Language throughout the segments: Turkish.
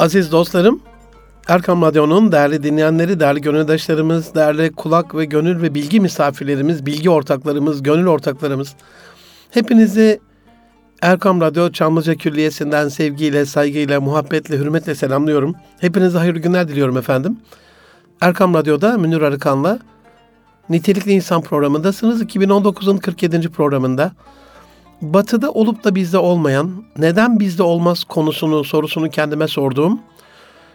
Aziz dostlarım, Erkam Radyo'nun değerli dinleyenleri, değerli gönüldaşlarımız, değerli kulak ve gönül ve bilgi misafirlerimiz, bilgi ortaklarımız, gönül ortaklarımız. Hepinizi Erkam Radyo Çamlıca Külliyesi'nden sevgiyle, saygıyla, muhabbetle, hürmetle selamlıyorum. Hepinize hayırlı günler diliyorum efendim. Erkam Radyo'da Münir Arıkan'la Nitelikli İnsan programındasınız. 2019'un 47. programında. Batı'da olup da bizde olmayan, neden bizde olmaz konusunu, sorusunu kendime sorduğum,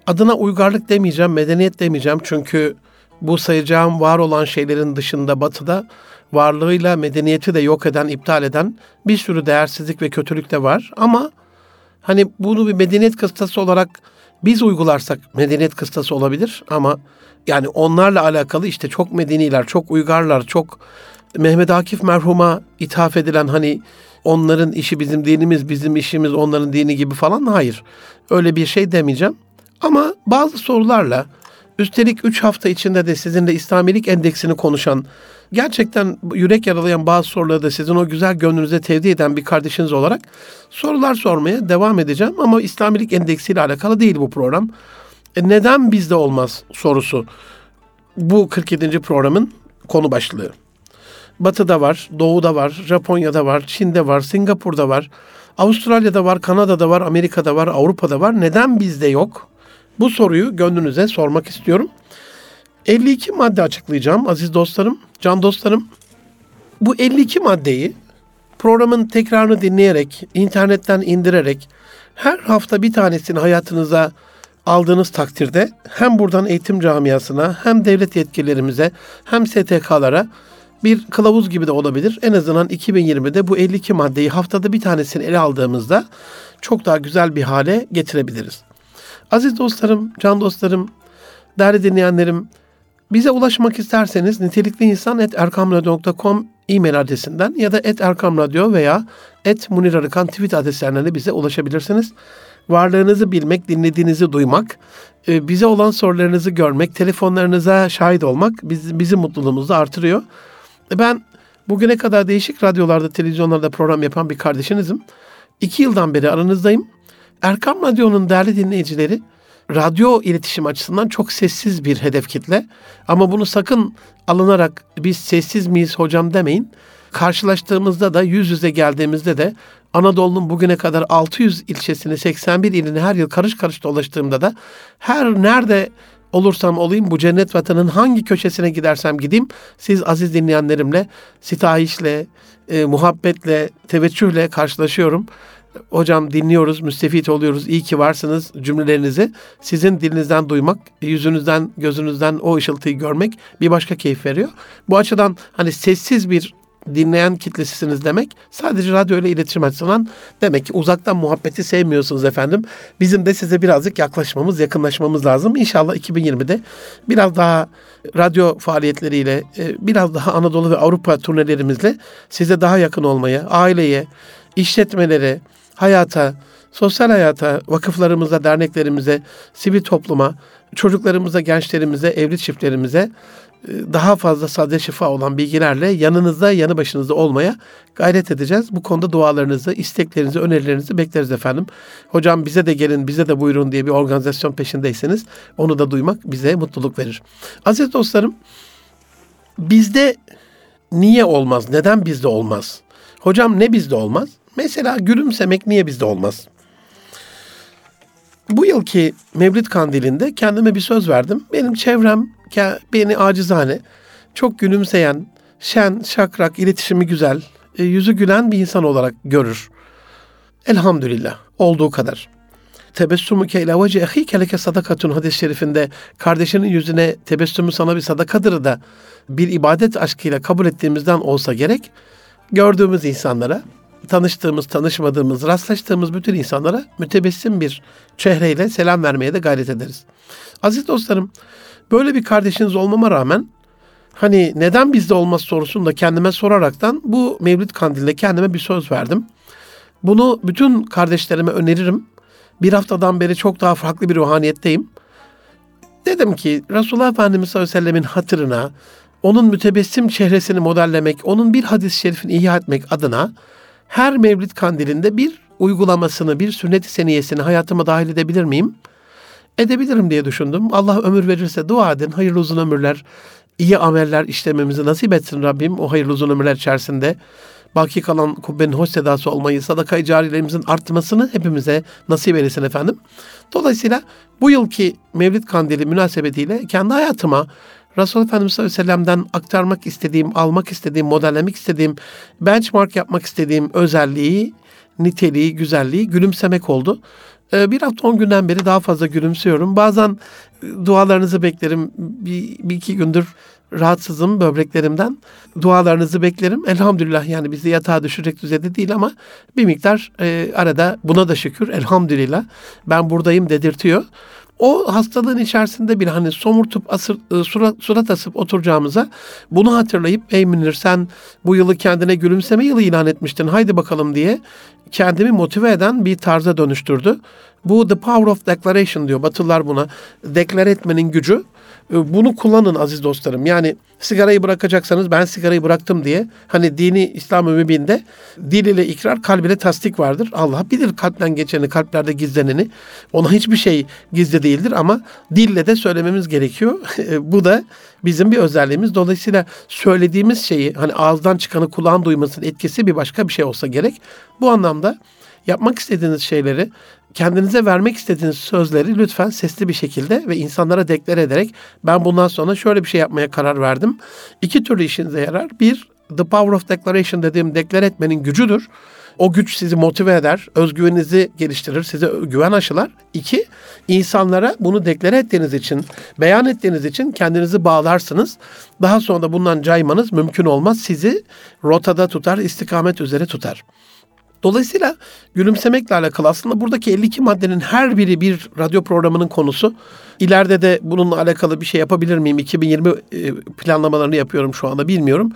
adına uygarlık demeyeceğim, medeniyet demeyeceğim. Çünkü bu sayacağım var olan şeylerin dışında Batı'da varlığıyla medeniyeti de yok eden, iptal eden bir sürü değersizlik ve kötülük de var. Ama hani bunu bir medeniyet kıstası olarak biz uygularsak medeniyet kıstası olabilir. Ama yani onlarla alakalı işte çok medeniler, çok uygarlar, çok Mehmet Akif merhuma ithaf edilen hani onların işi bizim dinimiz, bizim işimiz onların dini gibi falan hayır. Öyle bir şey demeyeceğim. Ama bazı sorularla üstelik 3 hafta içinde de sizinle İslamilik endeksini konuşan, gerçekten yürek yaralayan bazı soruları da sizin o güzel gönlünüze tevdi eden bir kardeşiniz olarak sorular sormaya devam edeceğim. Ama İslamilik endeksiyle alakalı değil bu program. E neden bizde olmaz sorusu bu 47. programın konu başlığı. Batı'da var, Doğu'da var, Japonya'da var, Çin'de var, Singapur'da var, Avustralya'da var, Kanada'da var, Amerika'da var, Avrupa'da var. Neden bizde yok? Bu soruyu gönlünüze sormak istiyorum. 52 madde açıklayacağım aziz dostlarım, can dostlarım. Bu 52 maddeyi programın tekrarını dinleyerek, internetten indirerek her hafta bir tanesini hayatınıza aldığınız takdirde hem buradan eğitim camiasına hem devlet yetkililerimize hem STK'lara bir kılavuz gibi de olabilir. En azından 2020'de bu 52 maddeyi haftada bir tanesini ele aldığımızda çok daha güzel bir hale getirebiliriz. Aziz dostlarım, can dostlarım, değerli dinleyenlerim, bize ulaşmak isterseniz nitelikli insan et erkamradyo.com e-mail adresinden ya da et veya et munir tweet adreslerinden de bize ulaşabilirsiniz. Varlığınızı bilmek, dinlediğinizi duymak, e, bize olan sorularınızı görmek, telefonlarınıza şahit olmak bizim mutluluğumuzu artırıyor. Ben bugüne kadar değişik radyolarda, televizyonlarda program yapan bir kardeşinizim. İki yıldan beri aranızdayım. Erkam Radyo'nun değerli dinleyicileri radyo iletişim açısından çok sessiz bir hedef kitle. Ama bunu sakın alınarak biz sessiz miyiz hocam demeyin. Karşılaştığımızda da yüz yüze geldiğimizde de Anadolu'nun bugüne kadar 600 ilçesini 81 ilini her yıl karış karış dolaştığımda da her nerede olursam olayım bu cennet vatanın hangi köşesine gidersem gideyim siz aziz dinleyenlerimle sitahişle, e, muhabbetle, teveccühle karşılaşıyorum. Hocam dinliyoruz, müstefit oluyoruz, iyi ki varsınız cümlelerinizi sizin dilinizden duymak, yüzünüzden, gözünüzden o ışıltıyı görmek bir başka keyif veriyor. Bu açıdan hani sessiz bir dinleyen kitlesisiniz demek. Sadece radyo ile iletişim açısından demek ki uzaktan muhabbeti sevmiyorsunuz efendim. Bizim de size birazcık yaklaşmamız, yakınlaşmamız lazım. İnşallah 2020'de biraz daha radyo faaliyetleriyle, e, biraz daha Anadolu ve Avrupa turnelerimizle size daha yakın olmaya, aileye, işletmelere, hayata, sosyal hayata, vakıflarımıza, derneklerimize, sivil topluma, çocuklarımıza, gençlerimize, evli çiftlerimize daha fazla sade şifa olan bilgilerle yanınızda, yanı başınızda olmaya gayret edeceğiz. Bu konuda dualarınızı, isteklerinizi, önerilerinizi bekleriz efendim. Hocam bize de gelin, bize de buyurun diye bir organizasyon peşindeyseniz onu da duymak bize mutluluk verir. Aziz dostlarım, bizde niye olmaz, neden bizde olmaz? Hocam ne bizde olmaz? Mesela gülümsemek niye bizde olmaz? Bu yılki Mevlid Kandili'nde kendime bir söz verdim. Benim çevrem beni acizane, çok gülümseyen, şen, şakrak, iletişimi güzel, e, yüzü gülen bir insan olarak görür. Elhamdülillah olduğu kadar. Tebessümüke ila vece ehike sadakatun hadis-i şerifinde kardeşinin yüzüne tebessümü sana bir sadakadır da bir ibadet aşkıyla kabul ettiğimizden olsa gerek gördüğümüz insanlara tanıştığımız, tanışmadığımız, rastlaştığımız bütün insanlara mütebessim bir çehreyle selam vermeye de gayret ederiz. Aziz dostlarım, böyle bir kardeşiniz olmama rağmen hani neden bizde olmaz sorusunu da kendime soraraktan bu Mevlid Kandil'de kendime bir söz verdim. Bunu bütün kardeşlerime öneririm. Bir haftadan beri çok daha farklı bir ruhaniyetteyim. Dedim ki Resulullah Efendimiz sallallahu aleyhi ve sellemin hatırına, onun mütebessim çehresini modellemek, onun bir hadis-i şerifini ihya etmek adına her Mevlid kandilinde bir uygulamasını, bir sünnet-i seniyesini hayatıma dahil edebilir miyim? Edebilirim diye düşündüm. Allah ömür verirse dua edin. Hayırlı uzun ömürler, iyi ameller işlememizi nasip etsin Rabbim o hayırlı uzun ömürler içerisinde. Baki kalan kubbenin hoş sedası olmayı, sadaka-i carilerimizin artmasını hepimize nasip eylesin efendim. Dolayısıyla bu yılki Mevlid Kandili münasebetiyle kendi hayatıma Resulullah Efendimiz sallallahu aleyhi ve sellem'den aktarmak istediğim, almak istediğim, modellemek istediğim, benchmark yapmak istediğim özelliği, niteliği, güzelliği gülümsemek oldu. Ee, bir hafta on günden beri daha fazla gülümsüyorum. Bazen e, dualarınızı beklerim. Bir, bir iki gündür rahatsızım böbreklerimden. Dualarınızı beklerim. Elhamdülillah yani bizi yatağa düşürecek düzeyde değil ama bir miktar e, arada buna da şükür elhamdülillah ben buradayım dedirtiyor. O hastalığın içerisinde bir hani somurtup asır, e, surat, surat asıp oturacağımıza bunu hatırlayıp ey Münir sen bu yılı kendine gülümseme yılı ilan etmiştin haydi bakalım diye kendimi motive eden bir tarza dönüştürdü. Bu the power of declaration diyor Batılılar buna. Deklar etmenin gücü. E, bunu kullanın aziz dostlarım. Yani sigarayı bırakacaksanız ben sigarayı bıraktım diye hani dini İslam mübinde dil ile ikrar kalb ile tasdik vardır. Allah bilir kalpten geçeni, kalplerde gizleneni. Ona hiçbir şey gizli değildir ama dille de söylememiz gerekiyor. E, bu da bizim bir özelliğimiz. Dolayısıyla söylediğimiz şeyi hani ağızdan çıkanı kulağın duymasının etkisi bir başka bir şey olsa gerek. Bu anlamda yapmak istediğiniz şeyleri kendinize vermek istediğiniz sözleri lütfen sesli bir şekilde ve insanlara deklar ederek ben bundan sonra şöyle bir şey yapmaya karar verdim. İki türlü işinize yarar. Bir, the power of declaration dediğim deklar etmenin gücüdür. O güç sizi motive eder, özgüveninizi geliştirir, size güven aşılar. İki, insanlara bunu deklare ettiğiniz için, beyan ettiğiniz için kendinizi bağlarsınız. Daha sonra da bundan caymanız mümkün olmaz. Sizi rotada tutar, istikamet üzere tutar. Dolayısıyla gülümsemekle alakalı aslında buradaki 52 maddenin her biri bir radyo programının konusu. İleride de bununla alakalı bir şey yapabilir miyim? 2020 e, planlamalarını yapıyorum şu anda bilmiyorum.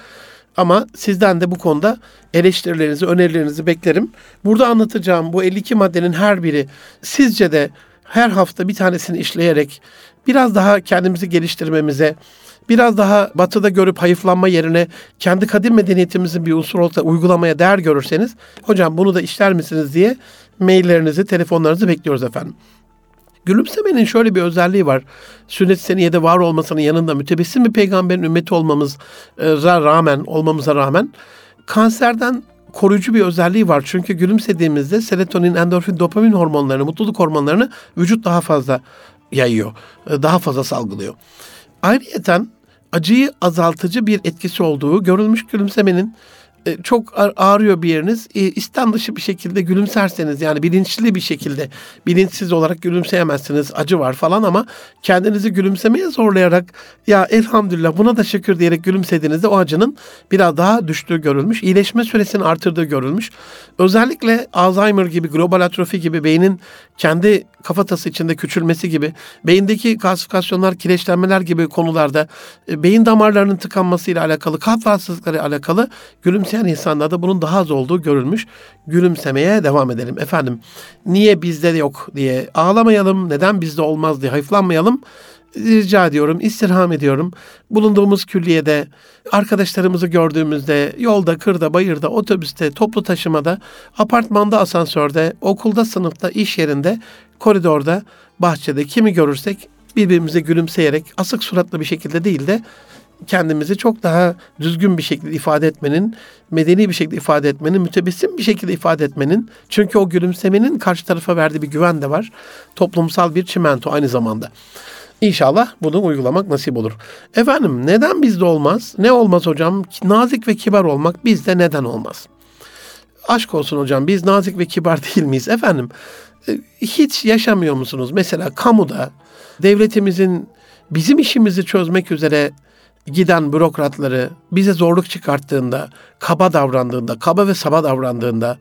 Ama sizden de bu konuda eleştirilerinizi, önerilerinizi beklerim. Burada anlatacağım bu 52 maddenin her biri sizce de her hafta bir tanesini işleyerek biraz daha kendimizi geliştirmemize, biraz daha batıda görüp hayıflanma yerine kendi kadim medeniyetimizin bir unsur olarak uygulamaya değer görürseniz hocam bunu da işler misiniz diye maillerinizi, telefonlarınızı bekliyoruz efendim. Gülümsemenin şöyle bir özelliği var. Sünnet seniyede var olmasının yanında mütebessim bir peygamberin ümmeti olmamıza rağmen, olmamıza rağmen kanserden koruyucu bir özelliği var. Çünkü gülümsediğimizde serotonin, endorfin, dopamin hormonlarını, mutluluk hormonlarını vücut daha fazla yayıyor. Daha fazla salgılıyor. Ayrıyeten acıyı azaltıcı bir etkisi olduğu görülmüş gülümsemenin e, çok ağrıyor bir yeriniz. E, istem dışı bir şekilde gülümserseniz yani bilinçli bir şekilde bilinçsiz olarak gülümseyemezsiniz. Acı var falan ama kendinizi gülümsemeye zorlayarak ya elhamdülillah buna da şükür diyerek gülümsediğinizde o acının biraz daha düştüğü görülmüş. İyileşme süresini artırdığı görülmüş. Özellikle Alzheimer gibi, global atrofi gibi beynin kendi kafatası içinde küçülmesi gibi, beyindeki kalsifikasyonlar, kireçlenmeler gibi konularda e, beyin damarlarının tıkanmasıyla alakalı, kalp rahatsızlıkları alakalı gülümseyen insanlarda bunun daha az olduğu görülmüş. Gülümsemeye devam edelim. Efendim niye bizde yok diye ağlamayalım, neden bizde olmaz diye hayıflanmayalım rica ediyorum, istirham ediyorum. Bulunduğumuz külliyede, arkadaşlarımızı gördüğümüzde, yolda, kırda, bayırda, otobüste, toplu taşımada, apartmanda, asansörde, okulda, sınıfta, iş yerinde, koridorda, bahçede kimi görürsek birbirimize gülümseyerek asık suratlı bir şekilde değil de kendimizi çok daha düzgün bir şekilde ifade etmenin, medeni bir şekilde ifade etmenin, mütebessim bir şekilde ifade etmenin, çünkü o gülümsemenin karşı tarafa verdiği bir güven de var. Toplumsal bir çimento aynı zamanda. İnşallah bunu uygulamak nasip olur. Efendim neden bizde olmaz? Ne olmaz hocam? Nazik ve kibar olmak bizde neden olmaz? Aşk olsun hocam biz nazik ve kibar değil miyiz? Efendim e, hiç yaşamıyor musunuz? Mesela kamuda devletimizin bizim işimizi çözmek üzere giden bürokratları bize zorluk çıkarttığında, kaba davrandığında, kaba ve saba davrandığında,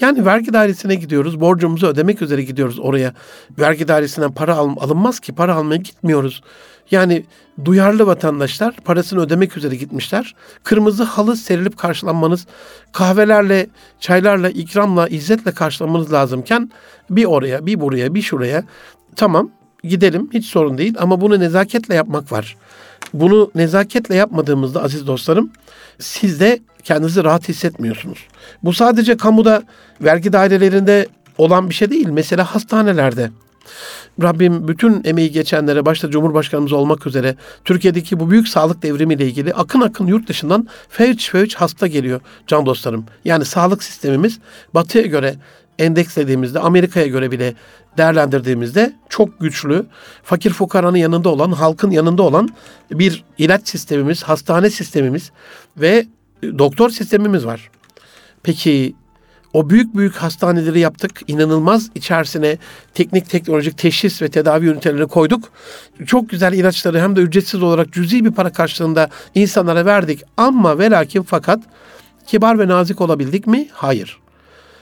yani vergi dairesine gidiyoruz, borcumuzu ödemek üzere gidiyoruz oraya. Vergi dairesinden para al, alınmaz ki, para almaya gitmiyoruz. Yani duyarlı vatandaşlar parasını ödemek üzere gitmişler. Kırmızı halı serilip karşılanmanız, kahvelerle, çaylarla, ikramla, izzetle karşılanmanız lazımken bir oraya, bir buraya, bir şuraya. Tamam gidelim hiç sorun değil ama bunu nezaketle yapmak var. Bunu nezaketle yapmadığımızda aziz dostlarım siz de kendinizi rahat hissetmiyorsunuz. Bu sadece kamuda vergi dairelerinde olan bir şey değil. Mesela hastanelerde Rabbim bütün emeği geçenlere başta Cumhurbaşkanımız olmak üzere Türkiye'deki bu büyük sağlık devrimiyle ilgili akın akın yurt dışından fevç fevç hasta geliyor can dostlarım. Yani sağlık sistemimiz batıya göre endekslediğimizde Amerika'ya göre bile değerlendirdiğimizde çok güçlü, fakir fukaranın yanında olan, halkın yanında olan bir ilaç sistemimiz, hastane sistemimiz ve doktor sistemimiz var. Peki o büyük büyük hastaneleri yaptık. İnanılmaz içerisine teknik teknolojik teşhis ve tedavi ünitelerini koyduk. Çok güzel ilaçları hem de ücretsiz olarak cüzi bir para karşılığında insanlara verdik. Ama ve lakin fakat kibar ve nazik olabildik mi? Hayır.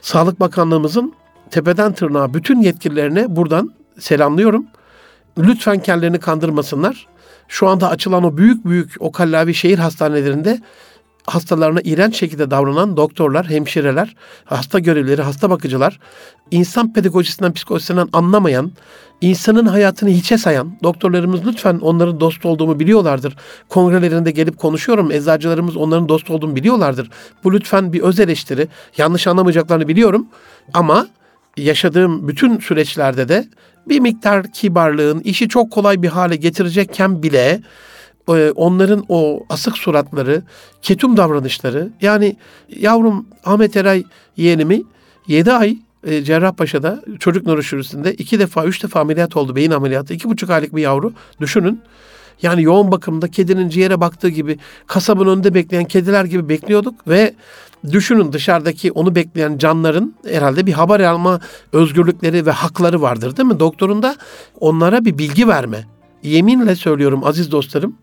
Sağlık Bakanlığımızın tepeden tırnağa bütün yetkililerine buradan selamlıyorum. Lütfen kendilerini kandırmasınlar. Şu anda açılan o büyük büyük o kallavi şehir hastanelerinde hastalarına iğrenç şekilde davranan doktorlar, hemşireler, hasta görevlileri, hasta bakıcılar, insan pedagojisinden, psikolojisinden anlamayan, insanın hayatını hiçe sayan doktorlarımız lütfen onların dost olduğumu biliyorlardır. Kongrelerinde gelip konuşuyorum. Eczacılarımız onların dost olduğumu biliyorlardır. Bu lütfen bir öz eleştiri. Yanlış anlamayacaklarını biliyorum. Ama yaşadığım bütün süreçlerde de bir miktar kibarlığın işi çok kolay bir hale getirecekken bile onların o asık suratları, ketum davranışları yani yavrum Ahmet Eray yeğenimi 7 ay e, Cerrahpaşa'da çocuk nöroşürüsünde iki defa, üç defa ameliyat oldu beyin ameliyatı. iki buçuk aylık bir yavru. Düşünün. Yani yoğun bakımda kedinin ciğere baktığı gibi kasabın önünde bekleyen kediler gibi bekliyorduk ve düşünün dışarıdaki onu bekleyen canların herhalde bir haber alma özgürlükleri ve hakları vardır değil mi? Doktorun da onlara bir bilgi verme. Yeminle söylüyorum aziz dostlarım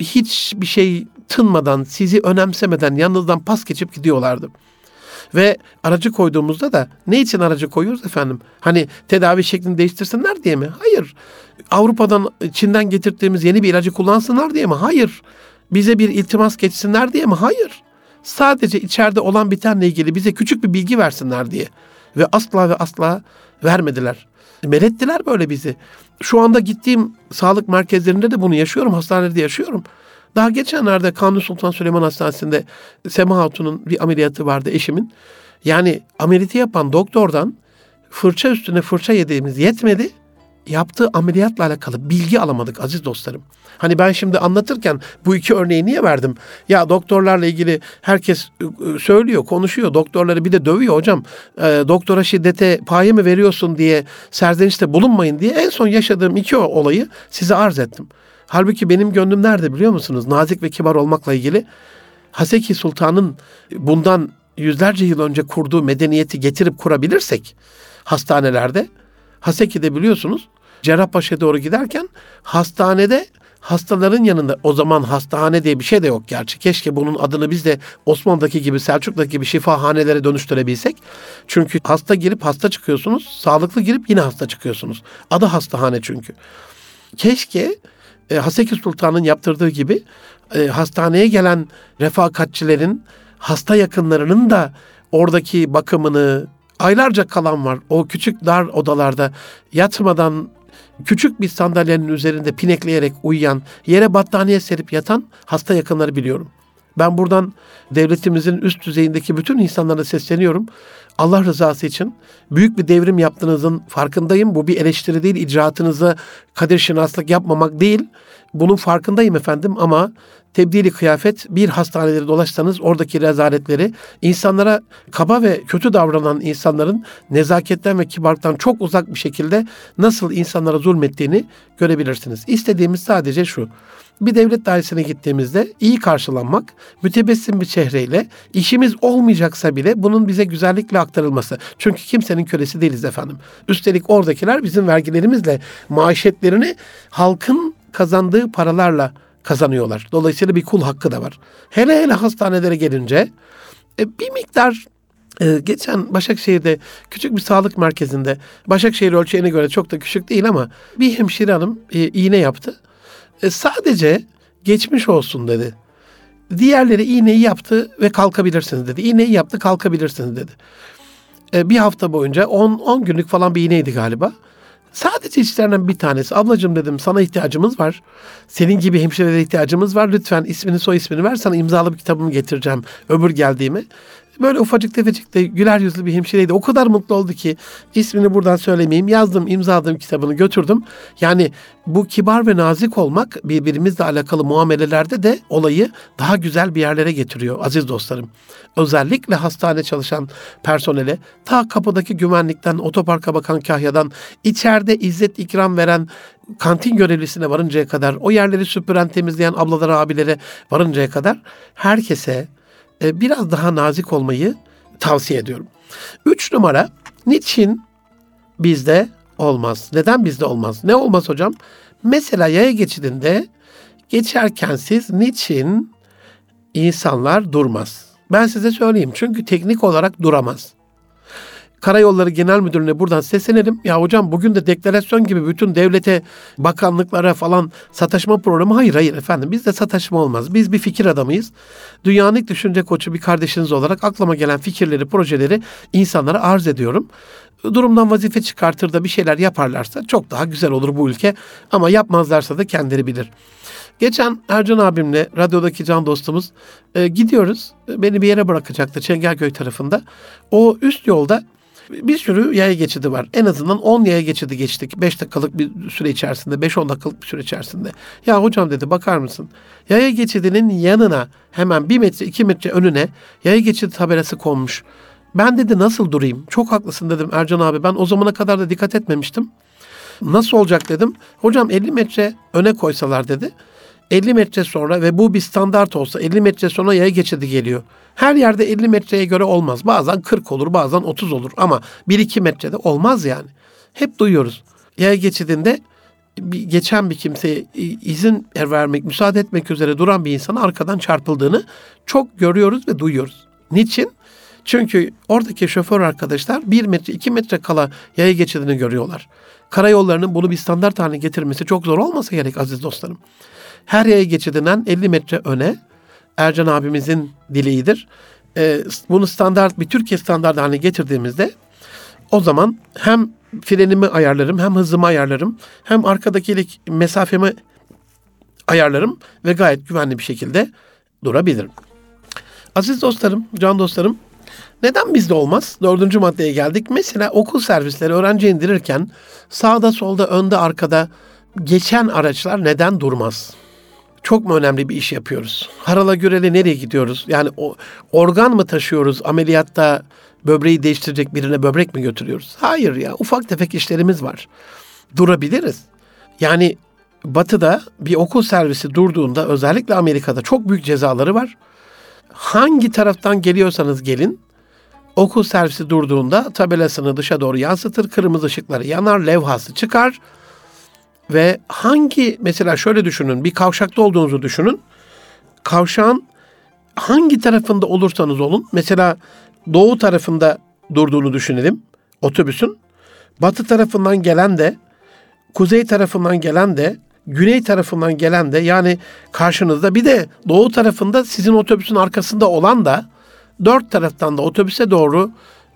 hiçbir şey tınmadan, sizi önemsemeden yanınızdan pas geçip gidiyorlardı. Ve aracı koyduğumuzda da ne için aracı koyuyoruz efendim? Hani tedavi şeklini değiştirsinler diye mi? Hayır. Avrupa'dan, Çin'den getirdiğimiz yeni bir ilacı kullansınlar diye mi? Hayır. Bize bir iltimas geçsinler diye mi? Hayır. Sadece içeride olan bitenle ilgili bize küçük bir bilgi versinler diye. Ve asla ve asla vermediler. Melettiler böyle bizi. Şu anda gittiğim sağlık merkezlerinde de bunu yaşıyorum. Hastanelerde yaşıyorum. Daha geçenlerde Kanuni Sultan Süleyman Hastanesi'nde Sema Hatun'un bir ameliyatı vardı eşimin. Yani ameliyatı yapan doktordan fırça üstüne fırça yediğimiz yetmedi yaptığı ameliyatla alakalı bilgi alamadık aziz dostlarım. Hani ben şimdi anlatırken bu iki örneği niye verdim? Ya doktorlarla ilgili herkes ıı, ıı, söylüyor, konuşuyor. Doktorları bir de dövüyor hocam. E, doktora şiddete paye mi veriyorsun diye serzenişte bulunmayın diye en son yaşadığım iki olayı size arz ettim. Halbuki benim gönlüm nerede biliyor musunuz? Nazik ve kibar olmakla ilgili. Haseki Sultan'ın bundan yüzlerce yıl önce kurduğu medeniyeti getirip kurabilirsek hastanelerde Haseki'de biliyorsunuz Cerrahpaşa'ya doğru giderken hastanede hastaların yanında o zaman hastane diye bir şey de yok gerçi. Keşke bunun adını biz de Osmanlı'daki gibi Selçuk'taki gibi şifahanelere dönüştürebilsek. Çünkü hasta girip hasta çıkıyorsunuz. Sağlıklı girip yine hasta çıkıyorsunuz. Adı hastahane çünkü. Keşke e, Haseki Sultan'ın yaptırdığı gibi e, hastaneye gelen refakatçilerin hasta yakınlarının da oradaki bakımını aylarca kalan var. O küçük dar odalarda yatmadan küçük bir sandalyenin üzerinde pinekleyerek uyuyan, yere battaniye serip yatan hasta yakınları biliyorum. Ben buradan devletimizin üst düzeyindeki bütün insanlara sesleniyorum. Allah rızası için büyük bir devrim yaptığınızın farkındayım. Bu bir eleştiri değil, icraatınıza kadir şinaslık yapmamak değil. Bunun farkındayım efendim ama tebdili kıyafet bir hastaneleri dolaşsanız oradaki rezaletleri insanlara kaba ve kötü davranan insanların nezaketten ve kibarlıktan çok uzak bir şekilde nasıl insanlara zulmettiğini görebilirsiniz. İstediğimiz sadece şu. Bir devlet dairesine gittiğimizde iyi karşılanmak, mütebessim bir çehreyle işimiz olmayacaksa bile bunun bize güzellikle aktarılması. Çünkü kimsenin kölesi değiliz efendim. Üstelik oradakiler bizim vergilerimizle maişetlerini halkın kazandığı paralarla kazanıyorlar. Dolayısıyla bir kul hakkı da var. Hele hele hastanelere gelince e, bir miktar e, geçen Başakşehir'de küçük bir sağlık merkezinde Başakşehir ölçeğine göre çok da küçük değil ama bir hemşire hanım e, iğne yaptı. Sadece geçmiş olsun dedi. Diğerleri iğneyi yaptı ve kalkabilirsiniz dedi. İğneyi yaptı kalkabilirsiniz dedi. Bir hafta boyunca 10 günlük falan bir iğneydi galiba. Sadece işlerinden bir tanesi. Ablacığım dedim sana ihtiyacımız var. Senin gibi hemşirelere ihtiyacımız var. Lütfen ismini soy ismini ver sana imzalı bir kitabımı getireceğim öbür geldiğimi. Böyle ufacık tefecik de güler yüzlü bir hemşireydi. O kadar mutlu oldu ki ismini buradan söylemeyeyim. Yazdım, imzaladım kitabını götürdüm. Yani bu kibar ve nazik olmak birbirimizle alakalı muamelelerde de olayı daha güzel bir yerlere getiriyor aziz dostlarım. Özellikle hastane çalışan personele ta kapıdaki güvenlikten, otoparka bakan kahyadan, içeride izzet ikram veren kantin görevlisine varıncaya kadar, o yerleri süpüren, temizleyen ablalara, abilere varıncaya kadar herkese biraz daha nazik olmayı tavsiye ediyorum. Üç numara, niçin bizde olmaz? Neden bizde olmaz? Ne olmaz hocam? Mesela yaya geçidinde geçerken siz niçin insanlar durmaz? Ben size söyleyeyim. Çünkü teknik olarak duramaz. Karayolları Genel Müdürlüğü'ne buradan seslenelim. Ya hocam bugün de deklarasyon gibi bütün devlete, bakanlıklara falan sataşma programı. Hayır hayır efendim bizde sataşma olmaz. Biz bir fikir adamıyız. Dünyanın ilk düşünce koçu bir kardeşiniz olarak aklıma gelen fikirleri, projeleri insanlara arz ediyorum. Durumdan vazife çıkartır da bir şeyler yaparlarsa çok daha güzel olur bu ülke. Ama yapmazlarsa da kendileri bilir. Geçen Ercan abimle radyodaki can dostumuz e, gidiyoruz. Beni bir yere bırakacaktı Çengelköy tarafında. O üst yolda bir sürü yaya geçidi var. En azından 10 yaya geçidi geçtik. 5 dakikalık bir süre içerisinde, 5-10 dakikalık bir süre içerisinde. Ya hocam dedi bakar mısın? Yaya geçidinin yanına hemen 1 metre 2 metre önüne yaya geçidi tabelası konmuş. Ben dedi nasıl durayım? Çok haklısın dedim Ercan abi. Ben o zamana kadar da dikkat etmemiştim. Nasıl olacak dedim. Hocam 50 metre öne koysalar dedi. 50 metre sonra ve bu bir standart olsa 50 metre sonra yaya geçidi geliyor. Her yerde 50 metreye göre olmaz. Bazen 40 olur, bazen 30 olur ama 1-2 metrede olmaz yani. Hep duyuyoruz. Yaya geçidinde bir, geçen bir kimseye izin vermek, müsaade etmek üzere duran bir insanın arkadan çarpıldığını çok görüyoruz ve duyuyoruz. Niçin? Çünkü oradaki şoför arkadaşlar 1 metre 2 metre kala yaya geçidini görüyorlar. Karayollarının bunu bir standart haline getirmesi çok zor olmasa gerek aziz dostlarım. Her yaya geçidinden 50 metre öne Ercan abimizin dileğidir. Ee, bunu standart bir Türkiye standart haline getirdiğimizde o zaman hem frenimi ayarlarım hem hızımı ayarlarım hem arkadaki mesafemi ayarlarım ve gayet güvenli bir şekilde durabilirim. Aziz dostlarım, can dostlarım neden bizde olmaz? Dördüncü maddeye geldik. Mesela okul servisleri öğrenci indirirken sağda solda önde arkada geçen araçlar neden durmaz? Çok mu önemli bir iş yapıyoruz? Harala Gürel'e nereye gidiyoruz? Yani o, organ mı taşıyoruz? Ameliyatta böbreği değiştirecek birine böbrek mi götürüyoruz? Hayır ya ufak tefek işlerimiz var. Durabiliriz. Yani Batı'da bir okul servisi durduğunda özellikle Amerika'da çok büyük cezaları var. Hangi taraftan geliyorsanız gelin okul servisi durduğunda tabelasını dışa doğru yansıtır, kırmızı ışıkları yanar, levhası çıkar ve hangi mesela şöyle düşünün bir kavşakta olduğunuzu düşünün. Kavşağın hangi tarafında olursanız olun mesela doğu tarafında durduğunu düşünelim otobüsün. Batı tarafından gelen de kuzey tarafından gelen de güney tarafından gelen de yani karşınızda bir de doğu tarafında sizin otobüsün arkasında olan da dört taraftan da otobüse doğru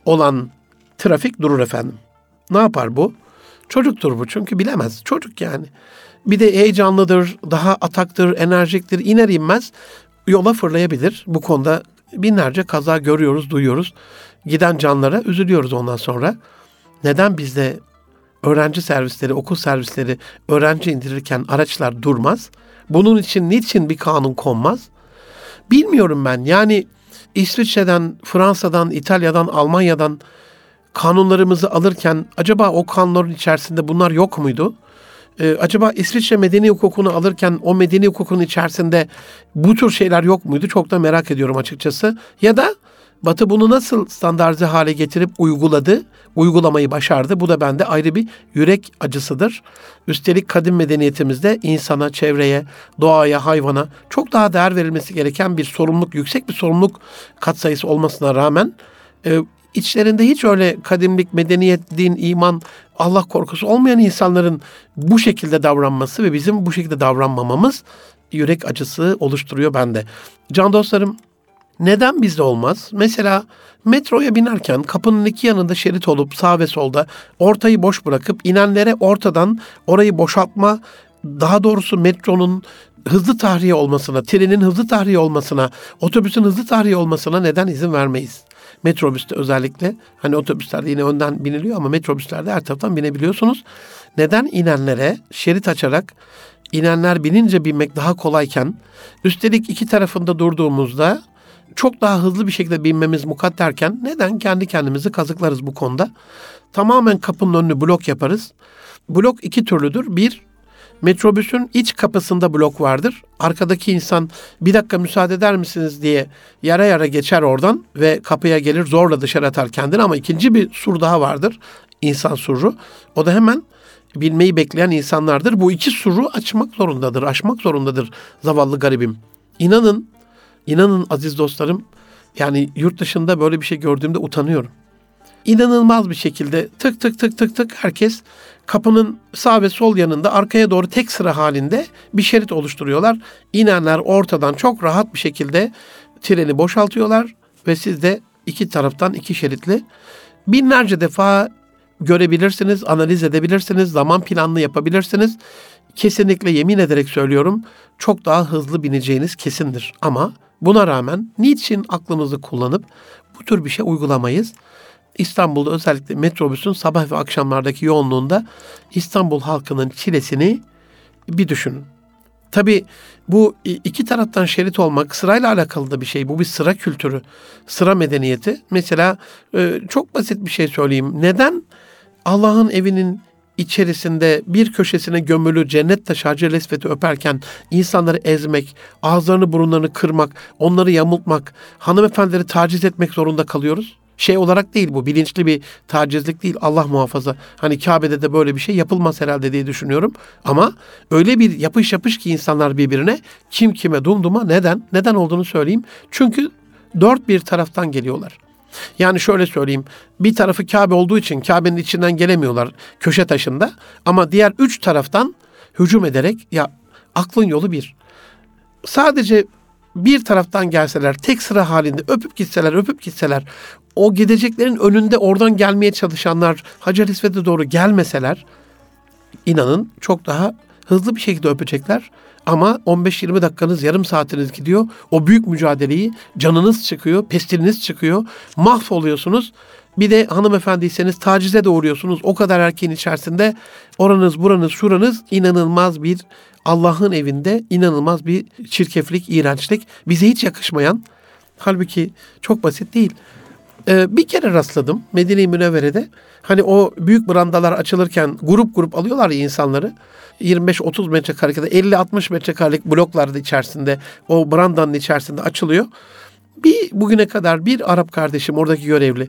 olan trafik durur efendim. Ne yapar bu? Çocuktur bu çünkü bilemez. Çocuk yani. Bir de heyecanlıdır, daha ataktır, enerjiktir. iner inmez yola fırlayabilir. Bu konuda binlerce kaza görüyoruz, duyuyoruz. Giden canlara üzülüyoruz ondan sonra. Neden bizde öğrenci servisleri, okul servisleri öğrenci indirirken araçlar durmaz? Bunun için niçin bir kanun konmaz? Bilmiyorum ben. Yani İsviçre'den, Fransa'dan, İtalya'dan, Almanya'dan kanunlarımızı alırken acaba o kanunların içerisinde bunlar yok muydu? Ee, acaba İsviçre medeni hukukunu alırken o medeni hukukun içerisinde bu tür şeyler yok muydu? Çok da merak ediyorum açıkçası. Ya da Batı bunu nasıl standartize hale getirip uyguladı, uygulamayı başardı. Bu da bende ayrı bir yürek acısıdır. Üstelik kadim medeniyetimizde insana, çevreye, doğaya, hayvana çok daha değer verilmesi gereken bir sorumluluk, yüksek bir sorumluluk katsayısı olmasına rağmen e, içlerinde hiç öyle kadimlik, medeniyet, din, iman, Allah korkusu olmayan insanların bu şekilde davranması ve bizim bu şekilde davranmamamız yürek acısı oluşturuyor bende. Can dostlarım neden bizde olmaz? Mesela metroya binerken kapının iki yanında şerit olup sağ ve solda ortayı boş bırakıp inenlere ortadan orayı boşaltma, daha doğrusu metronun hızlı tahliye olmasına, trenin hızlı tahliye olmasına, otobüsün hızlı tahliye olmasına neden izin vermeyiz? Metrobüste özellikle. Hani otobüslerde yine önden biniliyor ama metrobüslerde her taraftan binebiliyorsunuz. Neden inenlere şerit açarak inenler binince binmek daha kolayken üstelik iki tarafında durduğumuzda çok daha hızlı bir şekilde binmemiz mukadderken neden kendi kendimizi kazıklarız bu konuda? Tamamen kapının önünü blok yaparız. Blok iki türlüdür. Bir, metrobüsün iç kapısında blok vardır. Arkadaki insan bir dakika müsaade eder misiniz diye yara yara geçer oradan ve kapıya gelir zorla dışarı atar kendini ama ikinci bir sur daha vardır. İnsan suru. O da hemen bilmeyi bekleyen insanlardır. Bu iki suru açmak zorundadır, aşmak zorundadır zavallı garibim. İnanın, inanın aziz dostlarım, yani yurt dışında böyle bir şey gördüğümde utanıyorum. İnanılmaz bir şekilde tık tık tık tık tık herkes kapının sağ ve sol yanında arkaya doğru tek sıra halinde bir şerit oluşturuyorlar. İnenler ortadan çok rahat bir şekilde treni boşaltıyorlar ve siz de iki taraftan iki şeritli binlerce defa görebilirsiniz, analiz edebilirsiniz, zaman planlı yapabilirsiniz. Kesinlikle yemin ederek söylüyorum çok daha hızlı bineceğiniz kesindir. Ama buna rağmen niçin aklımızı kullanıp bu tür bir şey uygulamayız? İstanbul'da özellikle metrobüsün sabah ve akşamlardaki yoğunluğunda İstanbul halkının çilesini bir düşünün. Tabi bu iki taraftan şerit olmak sırayla alakalı da bir şey. Bu bir sıra kültürü, sıra medeniyeti. Mesela e, çok basit bir şey söyleyeyim. Neden Allah'ın evinin içerisinde bir köşesine gömülü cennet taşı Hacer Esved'i öperken insanları ezmek, ağızlarını burunlarını kırmak, onları yamultmak, hanımefendileri taciz etmek zorunda kalıyoruz? Şey olarak değil bu bilinçli bir tacizlik değil Allah muhafaza. Hani Kabe'de de böyle bir şey yapılmaz herhalde diye düşünüyorum. Ama öyle bir yapış yapış ki insanlar birbirine kim kime dumduma neden? Neden olduğunu söyleyeyim. Çünkü dört bir taraftan geliyorlar. Yani şöyle söyleyeyim. Bir tarafı Kabe olduğu için Kabe'nin içinden gelemiyorlar köşe taşında. Ama diğer üç taraftan hücum ederek ya aklın yolu bir. Sadece bir taraftan gelseler tek sıra halinde öpüp gitseler öpüp gitseler o gideceklerin önünde oradan gelmeye çalışanlar Hacer İsvet'e doğru gelmeseler inanın çok daha hızlı bir şekilde öpecekler. Ama 15-20 dakikanız, yarım saatiniz gidiyor. O büyük mücadeleyi canınız çıkıyor, pestiliniz çıkıyor. Mahvoluyorsunuz. Bir de hanımefendiyseniz tacize de uğruyorsunuz. O kadar erkeğin içerisinde oranız, buranız, şuranız inanılmaz bir Allah'ın evinde inanılmaz bir çirkeflik, iğrençlik. Bize hiç yakışmayan. Halbuki çok basit değil. Ee, bir kere rastladım Medine-i Münevvere'de. Hani o büyük brandalar açılırken grup grup alıyorlar ya insanları. 25-30 metrekarelik ya da 50-60 metrekarelik bloklarda içerisinde o brandanın içerisinde açılıyor. Bir bugüne kadar bir Arap kardeşim oradaki görevli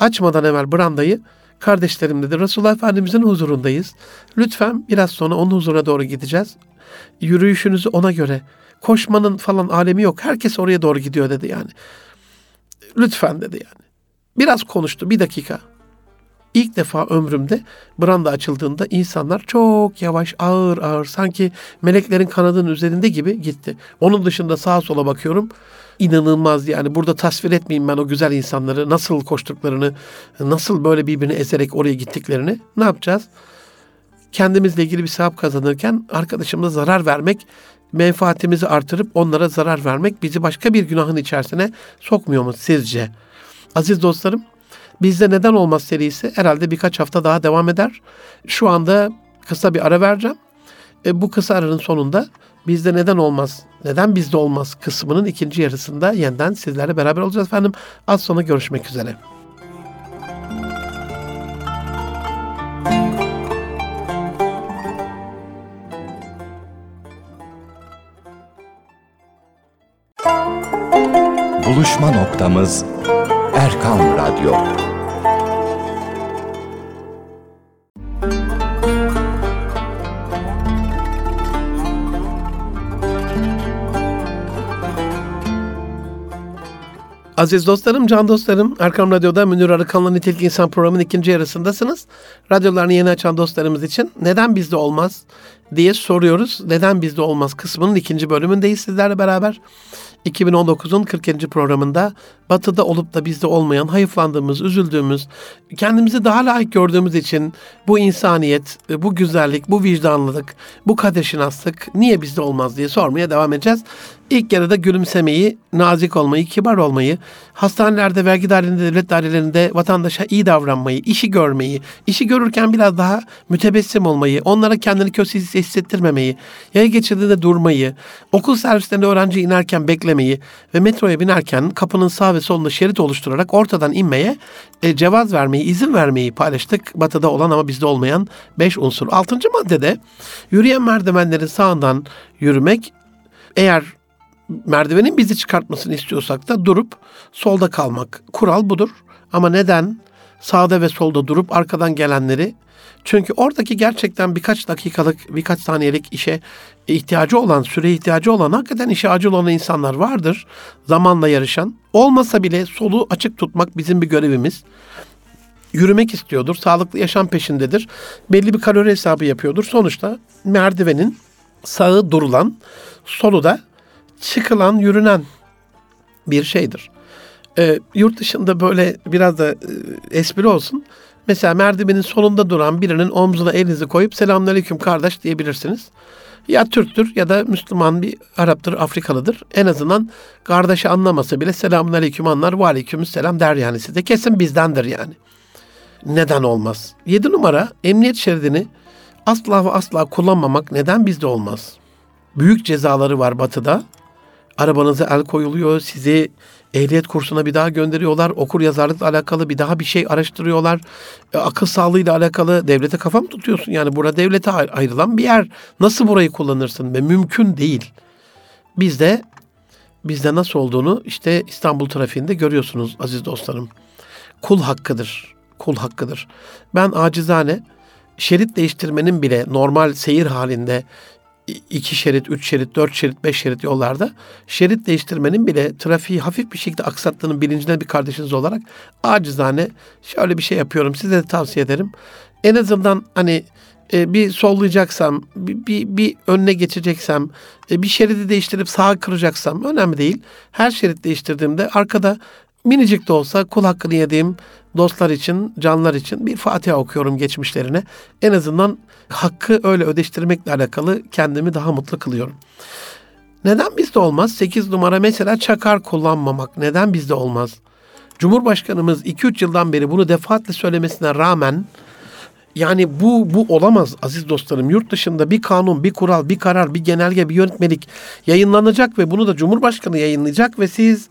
açmadan evvel brandayı kardeşlerim dedi Resulullah Efendimizin huzurundayız. Lütfen biraz sonra onun huzuruna doğru gideceğiz. Yürüyüşünüzü ona göre koşmanın falan alemi yok. Herkes oraya doğru gidiyor dedi yani. Lütfen dedi yani. Biraz konuştu bir dakika. İlk defa ömrümde branda açıldığında insanlar çok yavaş, ağır ağır sanki meleklerin kanadının üzerinde gibi gitti. Onun dışında sağa sola bakıyorum. İnanılmaz yani burada tasvir etmeyeyim ben o güzel insanları nasıl koştuklarını, nasıl böyle birbirini ezerek oraya gittiklerini. Ne yapacağız? Kendimizle ilgili bir sevap kazanırken arkadaşımıza zarar vermek, menfaatimizi artırıp onlara zarar vermek bizi başka bir günahın içerisine sokmuyor mu sizce? Aziz dostlarım, Bizde Neden Olmaz serisi herhalde birkaç hafta daha devam eder. Şu anda kısa bir ara vereceğim. E, bu kısa aranın sonunda bizde neden olmaz, neden bizde olmaz kısmının ikinci yarısında yeniden sizlerle beraber olacağız efendim. Az sonra görüşmek üzere. Buluşma noktamız Erkan Radyo. Aziz dostlarım, can dostlarım, Erkam Radyo'da Münir Arıkan'la Nitelik İnsan programının ikinci yarısındasınız. Radyolarını yeni açan dostlarımız için neden bizde olmaz diye soruyoruz. Neden bizde olmaz kısmının ikinci bölümündeyiz sizlerle beraber. 2019'un 40. programında batıda olup da bizde olmayan, hayıflandığımız, üzüldüğümüz, kendimizi daha layık gördüğümüz için bu insaniyet, bu güzellik, bu vicdanlılık, bu kadeşinaslık niye bizde olmaz diye sormaya devam edeceğiz. İlk yarıda gülümsemeyi, nazik olmayı, kibar olmayı, hastanelerde, vergi dairelerinde, devlet dairelerinde vatandaşa iyi davranmayı, işi görmeyi, işi görürken biraz daha mütebessim olmayı, onlara kendini kötü hissettirmemeyi, yaya geçirdiğinde durmayı, okul servislerinde öğrenci inerken beklemeyi ve metroya binerken kapının sağ ve solunda şerit oluşturarak ortadan inmeye e, cevaz vermeyi, izin vermeyi paylaştık. Batıda olan ama bizde olmayan beş unsur. Altıncı maddede yürüyen merdivenlerin sağından yürümek eğer merdivenin bizi çıkartmasını istiyorsak da durup solda kalmak. Kural budur. Ama neden sağda ve solda durup arkadan gelenleri çünkü oradaki gerçekten birkaç dakikalık, birkaç saniyelik işe ihtiyacı olan, süre ihtiyacı olan, hakikaten işe acil olan insanlar vardır. Zamanla yarışan. Olmasa bile solu açık tutmak bizim bir görevimiz. Yürümek istiyordur, sağlıklı yaşam peşindedir. Belli bir kalori hesabı yapıyordur. Sonuçta merdivenin sağı durulan, solu da çıkılan, yürünen bir şeydir. E, yurt dışında böyle biraz da e, espri olsun. Mesela merdivenin sonunda duran birinin omzuna elinizi koyup selamünaleyküm kardeş diyebilirsiniz. Ya Türktür ya da Müslüman bir Araptır, Afrikalıdır. En azından kardeşi anlamasa bile selamünaleyküm anlar, ve aleykümselam der yani size. Kesin bizdendir yani. Neden olmaz? Yedi numara emniyet şeridini asla ve asla kullanmamak neden bizde olmaz? Büyük cezaları var batıda. Arabanıza el koyuluyor, sizi ehliyet kursuna bir daha gönderiyorlar. Okur yazarlıkla alakalı bir daha bir şey araştırıyorlar. E, akıl sağlığıyla alakalı devlete kafa mı tutuyorsun? Yani burada devlete ayrılan bir yer. Nasıl burayı kullanırsın? Ve mümkün değil. Bizde bizde nasıl olduğunu işte İstanbul trafiğinde görüyorsunuz aziz dostlarım. Kul hakkıdır. Kul hakkıdır. Ben acizane şerit değiştirmenin bile normal seyir halinde iki şerit, üç şerit, dört şerit, beş şerit yollarda şerit değiştirmenin bile trafiği hafif bir şekilde aksattığının bilincinde bir kardeşiniz olarak acizane şöyle bir şey yapıyorum. Size de tavsiye ederim. En azından hani e, bir sollayacaksam, bir, bir, bir önüne geçeceksem, e, bir şeridi değiştirip sağa kıracaksam önemli değil. Her şerit değiştirdiğimde arkada minicik de olsa kul hakkını yediğim dostlar için, canlar için bir Fatiha okuyorum geçmişlerine. En azından hakkı öyle ödeştirmekle alakalı kendimi daha mutlu kılıyorum. Neden bizde olmaz? 8 numara mesela çakar kullanmamak. Neden bizde olmaz? Cumhurbaşkanımız 2-3 yıldan beri bunu defaatle söylemesine rağmen yani bu bu olamaz aziz dostlarım. Yurt dışında bir kanun, bir kural, bir karar, bir genelge, bir yönetmelik yayınlanacak ve bunu da Cumhurbaşkanı yayınlayacak ve siz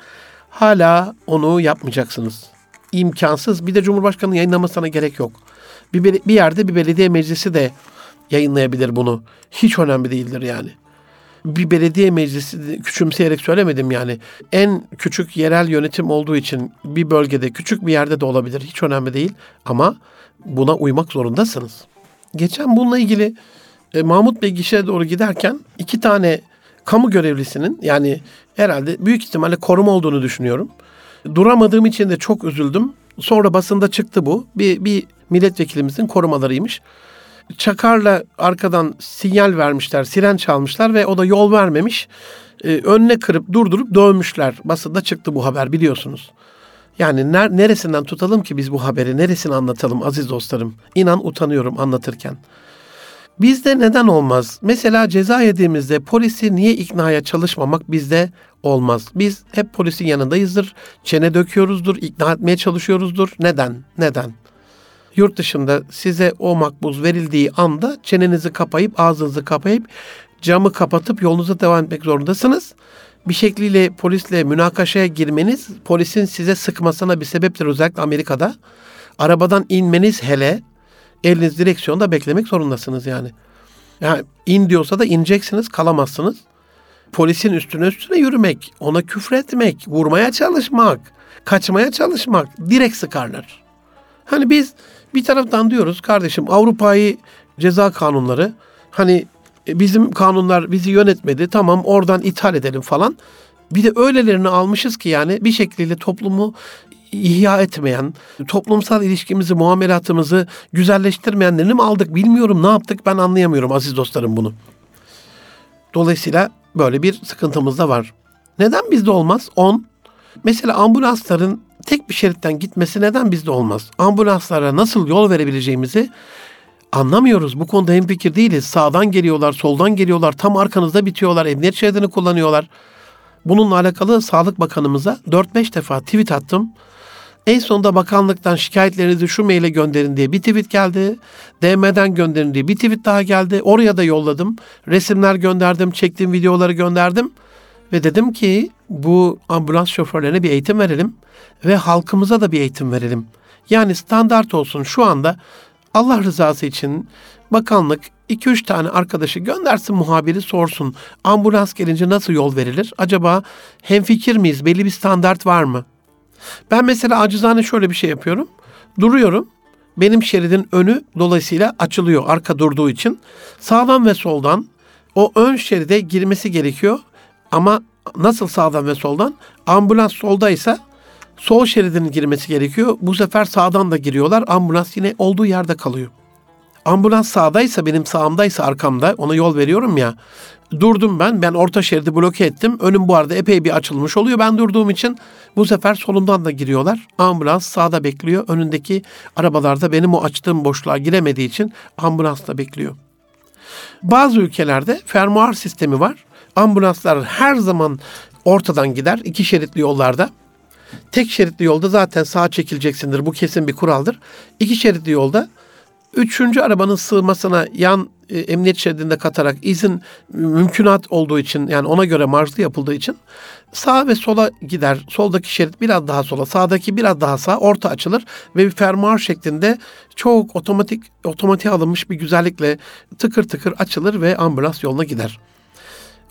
hala onu yapmayacaksınız. İmkansız. Bir de Cumhurbaşkanı yayınlamasına gerek yok. Bir, bir yerde bir belediye meclisi de yayınlayabilir bunu. Hiç önemli değildir yani. Bir belediye meclisi küçümseyerek söylemedim yani. En küçük yerel yönetim olduğu için bir bölgede küçük bir yerde de olabilir. Hiç önemli değil ama buna uymak zorundasınız. Geçen bununla ilgili e, Mahmut Bey gişeye doğru giderken iki tane kamu görevlisinin yani herhalde büyük ihtimalle koruma olduğunu düşünüyorum. Duramadığım için de çok üzüldüm. Sonra basında çıktı bu. Bir, bir milletvekilimizin korumalarıymış. Çakarla arkadan sinyal vermişler, siren çalmışlar ve o da yol vermemiş. Ee, önüne kırıp durdurup dövmüşler. Basında çıktı bu haber biliyorsunuz. Yani ner- neresinden tutalım ki biz bu haberi, neresini anlatalım aziz dostlarım? İnan utanıyorum anlatırken. Bizde neden olmaz? Mesela ceza yediğimizde polisi niye iknaya çalışmamak bizde olmaz. Biz hep polisin yanındayızdır. Çene döküyoruzdur, ikna etmeye çalışıyoruzdur. Neden? Neden? Yurt dışında size o makbuz verildiği anda çenenizi kapayıp, ağzınızı kapayıp, camı kapatıp yolunuza devam etmek zorundasınız. Bir şekliyle polisle münakaşaya girmeniz polisin size sıkmasına bir sebeptir özellikle Amerika'da. Arabadan inmeniz hele eliniz direksiyonda beklemek zorundasınız yani. Yani in diyorsa da ineceksiniz, kalamazsınız. Polisin üstüne üstüne yürümek, ona küfretmek, vurmaya çalışmak, kaçmaya çalışmak direkt sıkarlar. Hani biz bir taraftan diyoruz kardeşim Avrupa'yı ceza kanunları hani e, bizim kanunlar bizi yönetmedi tamam oradan ithal edelim falan. Bir de öylelerini almışız ki yani bir şekilde toplumu ihya etmeyen, toplumsal ilişkimizi, muamelatımızı güzelleştirmeyenlerini mi aldık bilmiyorum ne yaptık ben anlayamıyorum aziz dostlarım bunu. Dolayısıyla böyle bir sıkıntımız da var. Neden bizde olmaz? 10. Mesela ambulansların tek bir şeritten gitmesi neden bizde olmaz? Ambulanslara nasıl yol verebileceğimizi anlamıyoruz. Bu konuda hemfikir değiliz. Sağdan geliyorlar, soldan geliyorlar, tam arkanızda bitiyorlar, emniyet şeridini kullanıyorlar. Bununla alakalı Sağlık Bakanımıza 4-5 defa tweet attım. En sonunda bakanlıktan şikayetlerinizi şu maile gönderin diye bir tweet geldi. DM'den gönderin diye bir tweet daha geldi. Oraya da yolladım. Resimler gönderdim, çektiğim videoları gönderdim. Ve dedim ki bu ambulans şoförlerine bir eğitim verelim ve halkımıza da bir eğitim verelim. Yani standart olsun şu anda Allah rızası için bakanlık 2-3 tane arkadaşı göndersin muhabiri sorsun. Ambulans gelince nasıl yol verilir? Acaba hemfikir miyiz? Belli bir standart var mı? Ben mesela acizane şöyle bir şey yapıyorum. Duruyorum. Benim şeridin önü dolayısıyla açılıyor arka durduğu için. Sağdan ve soldan o ön şeride girmesi gerekiyor. Ama nasıl sağdan ve soldan? Ambulans soldaysa sol şeridin girmesi gerekiyor. Bu sefer sağdan da giriyorlar. Ambulans yine olduğu yerde kalıyor. Ambulans sağdaysa benim sağımdaysa arkamda ona yol veriyorum ya. Durdum ben. Ben orta şeridi bloke ettim. Önüm bu arada epey bir açılmış oluyor. Ben durduğum için bu sefer solumdan da giriyorlar. Ambulans sağda bekliyor. Önündeki arabalarda benim o açtığım boşluğa giremediği için ambulans da bekliyor. Bazı ülkelerde fermuar sistemi var. Ambulanslar her zaman ortadan gider. iki şeritli yollarda. Tek şeritli yolda zaten sağa çekileceksindir. Bu kesin bir kuraldır. İki şeritli yolda üçüncü arabanın sığmasına yan e, emniyet şeridinde katarak izin mümkünat olduğu için yani ona göre marjlı yapıldığı için sağ ve sola gider. Soldaki şerit biraz daha sola, sağdaki biraz daha sağ, orta açılır ve bir fermuar şeklinde çok otomatik otomatiğe alınmış bir güzellikle tıkır tıkır açılır ve ambulans yoluna gider.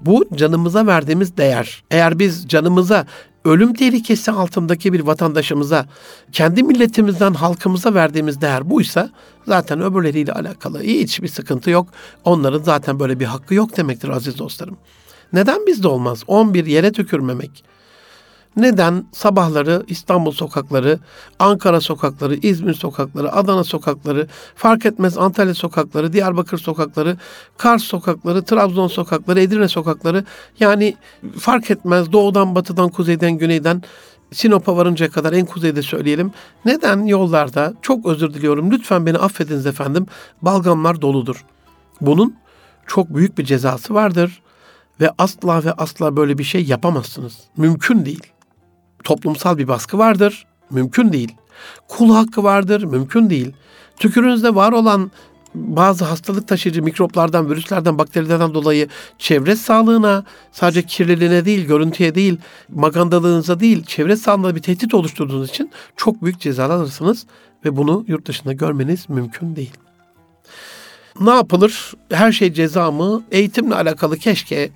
Bu canımıza verdiğimiz değer. Eğer biz canımıza ölüm tehlikesi altındaki bir vatandaşımıza, kendi milletimizden halkımıza verdiğimiz değer buysa zaten öbürleriyle alakalı hiçbir sıkıntı yok. Onların zaten böyle bir hakkı yok demektir aziz dostlarım. Neden bizde olmaz? 11 yere tükürmemek. Neden sabahları İstanbul sokakları, Ankara sokakları, İzmir sokakları, Adana sokakları, fark etmez Antalya sokakları, Diyarbakır sokakları, Kars sokakları, Trabzon sokakları, Edirne sokakları yani fark etmez doğudan, batıdan, kuzeyden, güneyden Sinop'a varıncaya kadar en kuzeyde söyleyelim. Neden yollarda çok özür diliyorum lütfen beni affediniz efendim balgamlar doludur. Bunun çok büyük bir cezası vardır ve asla ve asla böyle bir şey yapamazsınız. Mümkün değil toplumsal bir baskı vardır. Mümkün değil. Kul hakkı vardır. Mümkün değil. Tükürünüzde var olan bazı hastalık taşıyıcı mikroplardan, virüslerden, bakterilerden dolayı çevre sağlığına, sadece kirliliğine değil, görüntüye değil, magandalığınıza değil, çevre sağlığına bir tehdit oluşturduğunuz için çok büyük cezalar alırsınız ve bunu yurt dışında görmeniz mümkün değil. Ne yapılır? Her şey ceza mı? Eğitimle alakalı keşke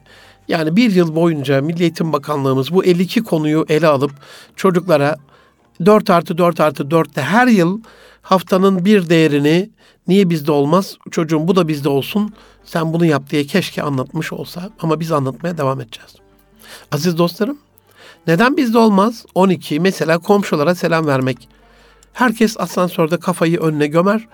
yani bir yıl boyunca Milli Eğitim Bakanlığımız bu 52 konuyu ele alıp çocuklara 4 artı 4 artı 4'te her yıl haftanın bir değerini niye bizde olmaz çocuğum bu da bizde olsun sen bunu yap diye keşke anlatmış olsa ama biz anlatmaya devam edeceğiz. Aziz dostlarım neden bizde olmaz? 12 mesela komşulara selam vermek. Herkes asansörde kafayı önüne gömer.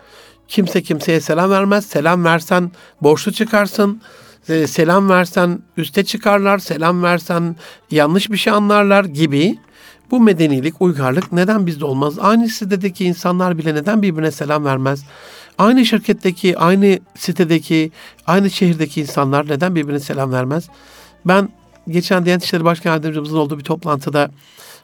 Kimse kimseye selam vermez. Selam versen borçlu çıkarsın e, selam versen üste çıkarlar, selam versen yanlış bir şey anlarlar gibi bu medenilik, uygarlık neden bizde olmaz? Aynı sitedeki insanlar bile neden birbirine selam vermez? Aynı şirketteki, aynı sitedeki, aynı şehirdeki insanlar neden birbirine selam vermez? Ben geçen Diyanet İşleri Başkan Yardımcımızın olduğu bir toplantıda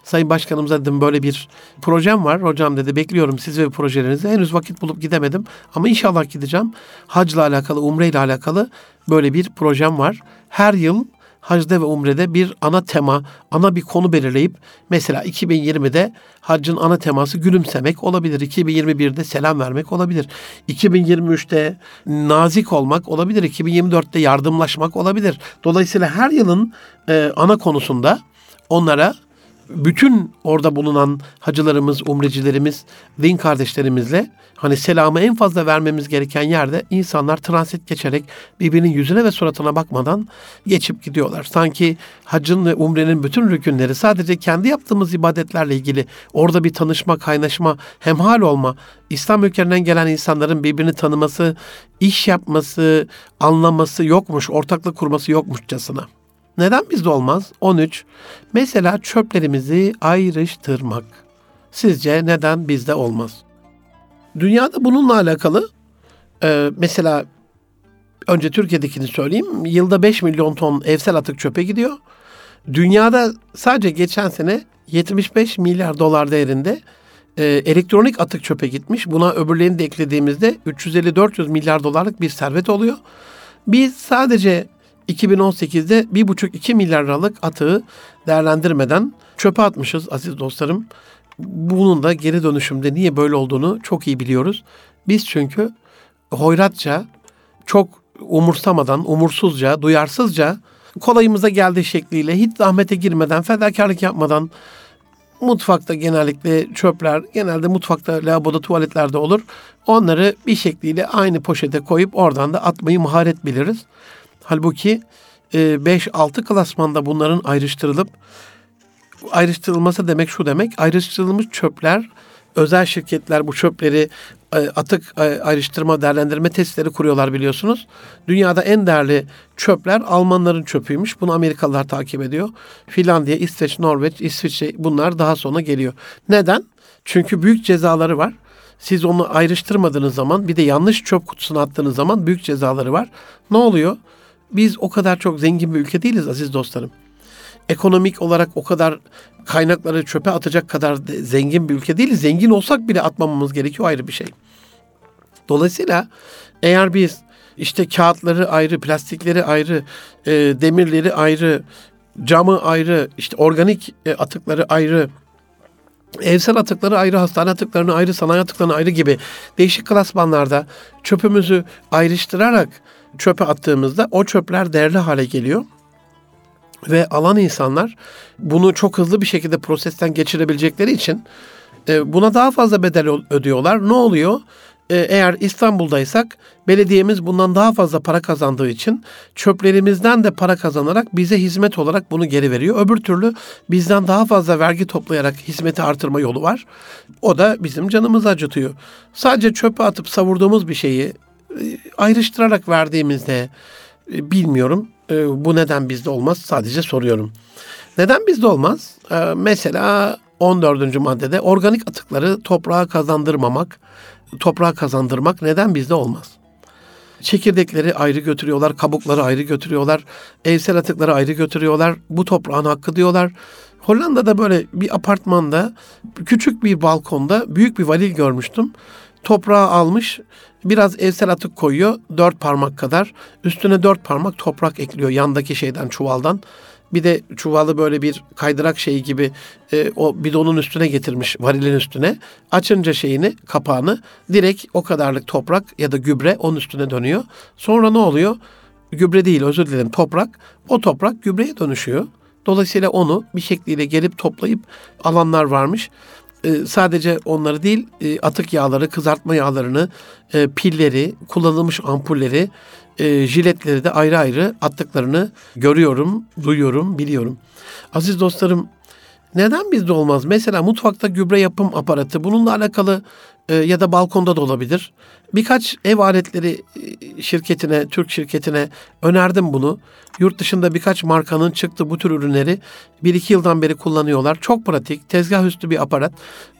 Sayın Başkanımıza dedim böyle bir projem var. Hocam dedi bekliyorum siz ve projelerinizi. Henüz vakit bulup gidemedim ama inşallah gideceğim. Hacla alakalı, umre ile alakalı böyle bir projem var. Her yıl hacda ve umrede bir ana tema, ana bir konu belirleyip mesela 2020'de haccın ana teması gülümsemek olabilir. 2021'de selam vermek olabilir. 2023'te nazik olmak olabilir. 2024'te yardımlaşmak olabilir. Dolayısıyla her yılın e, ana konusunda onlara bütün orada bulunan hacılarımız, umrecilerimiz, din kardeşlerimizle hani selamı en fazla vermemiz gereken yerde insanlar transit geçerek birbirinin yüzüne ve suratına bakmadan geçip gidiyorlar. Sanki hacın ve umrenin bütün rükünleri sadece kendi yaptığımız ibadetlerle ilgili orada bir tanışma, kaynaşma, hemhal olma, İslam ülkelerinden gelen insanların birbirini tanıması, iş yapması, anlaması yokmuş, ortaklık kurması yokmuşçasına. Neden bizde olmaz? 13. Mesela çöplerimizi ayrıştırmak. Sizce neden bizde olmaz? Dünyada bununla alakalı e, mesela önce Türkiye'dekini söyleyeyim. Yılda 5 milyon ton evsel atık çöpe gidiyor. Dünyada sadece geçen sene 75 milyar dolar değerinde e, elektronik atık çöpe gitmiş. Buna öbürlerini de eklediğimizde 350-400 milyar dolarlık bir servet oluyor. Biz sadece 2018'de 1,5-2 milyar liralık atığı değerlendirmeden çöpe atmışız aziz dostlarım. Bunun da geri dönüşümde niye böyle olduğunu çok iyi biliyoruz. Biz çünkü hoyratça, çok umursamadan, umursuzca, duyarsızca kolayımıza geldiği şekliyle hiç zahmete girmeden, fedakarlık yapmadan mutfakta genellikle çöpler, genelde mutfakta, lavaboda, tuvaletlerde olur. Onları bir şekliyle aynı poşete koyup oradan da atmayı maharet biliriz. Halbuki 5-6 e, klasmanda bunların ayrıştırılıp ayrıştırılması demek şu demek. Ayrıştırılmış çöpler özel şirketler bu çöpleri e, atık e, ayrıştırma değerlendirme testleri kuruyorlar biliyorsunuz. Dünyada en değerli çöpler Almanların çöpüymüş. Bunu Amerikalılar takip ediyor. Finlandiya, İsveç, Norveç, İsviçre bunlar daha sonra geliyor. Neden? Çünkü büyük cezaları var. Siz onu ayrıştırmadığınız zaman bir de yanlış çöp kutusuna attığınız zaman büyük cezaları var. Ne oluyor? Biz o kadar çok zengin bir ülke değiliz aziz dostlarım. Ekonomik olarak o kadar kaynakları çöpe atacak kadar zengin bir ülke değiliz. Zengin olsak bile atmamamız gerekiyor ayrı bir şey. Dolayısıyla eğer biz işte kağıtları ayrı, plastikleri ayrı, e, demirleri ayrı, camı ayrı, işte organik e, atıkları ayrı, evsel atıkları ayrı, hastane atıklarını ayrı, sanayi atıklarını ayrı gibi değişik klasmanlarda çöpümüzü ayrıştırarak çöpe attığımızda o çöpler değerli hale geliyor. Ve alan insanlar bunu çok hızlı bir şekilde prosesten geçirebilecekleri için e, buna daha fazla bedel ödüyorlar. Ne oluyor? E, eğer İstanbul'daysak belediyemiz bundan daha fazla para kazandığı için çöplerimizden de para kazanarak bize hizmet olarak bunu geri veriyor. Öbür türlü bizden daha fazla vergi toplayarak hizmeti artırma yolu var. O da bizim canımızı acıtıyor. Sadece çöpe atıp savurduğumuz bir şeyi ayrıştırarak verdiğimizde bilmiyorum e, bu neden bizde olmaz? Sadece soruyorum. Neden bizde olmaz? E, mesela 14. maddede organik atıkları toprağa kazandırmamak, toprağa kazandırmak neden bizde olmaz? Çekirdekleri ayrı götürüyorlar, kabukları ayrı götürüyorlar, evsel atıkları ayrı götürüyorlar. Bu toprağın hakkı diyorlar. Hollanda'da böyle bir apartmanda küçük bir balkonda büyük bir valil görmüştüm. Toprağı almış Biraz evsel atık koyuyor. Dört parmak kadar. Üstüne dört parmak toprak ekliyor yandaki şeyden çuvaldan. Bir de çuvalı böyle bir kaydırak şeyi gibi e, o bidonun üstüne getirmiş varilin üstüne. Açınca şeyini kapağını direkt o kadarlık toprak ya da gübre onun üstüne dönüyor. Sonra ne oluyor? Gübre değil özür dilerim toprak. O toprak gübreye dönüşüyor. Dolayısıyla onu bir şekliyle gelip toplayıp alanlar varmış. E, sadece onları değil e, atık yağları, kızartma yağlarını, e, pilleri, kullanılmış ampulleri, jiletleri de ayrı ayrı attıklarını görüyorum, duyuyorum, biliyorum. Aziz dostlarım neden bizde olmaz? Mesela mutfakta gübre yapım aparatı bununla alakalı e, ya da balkonda da olabilir. Birkaç ev aletleri e, şirketine, Türk şirketine önerdim bunu. Yurt dışında birkaç markanın çıktı bu tür ürünleri bir iki yıldan beri kullanıyorlar. Çok pratik, tezgah üstü bir aparat.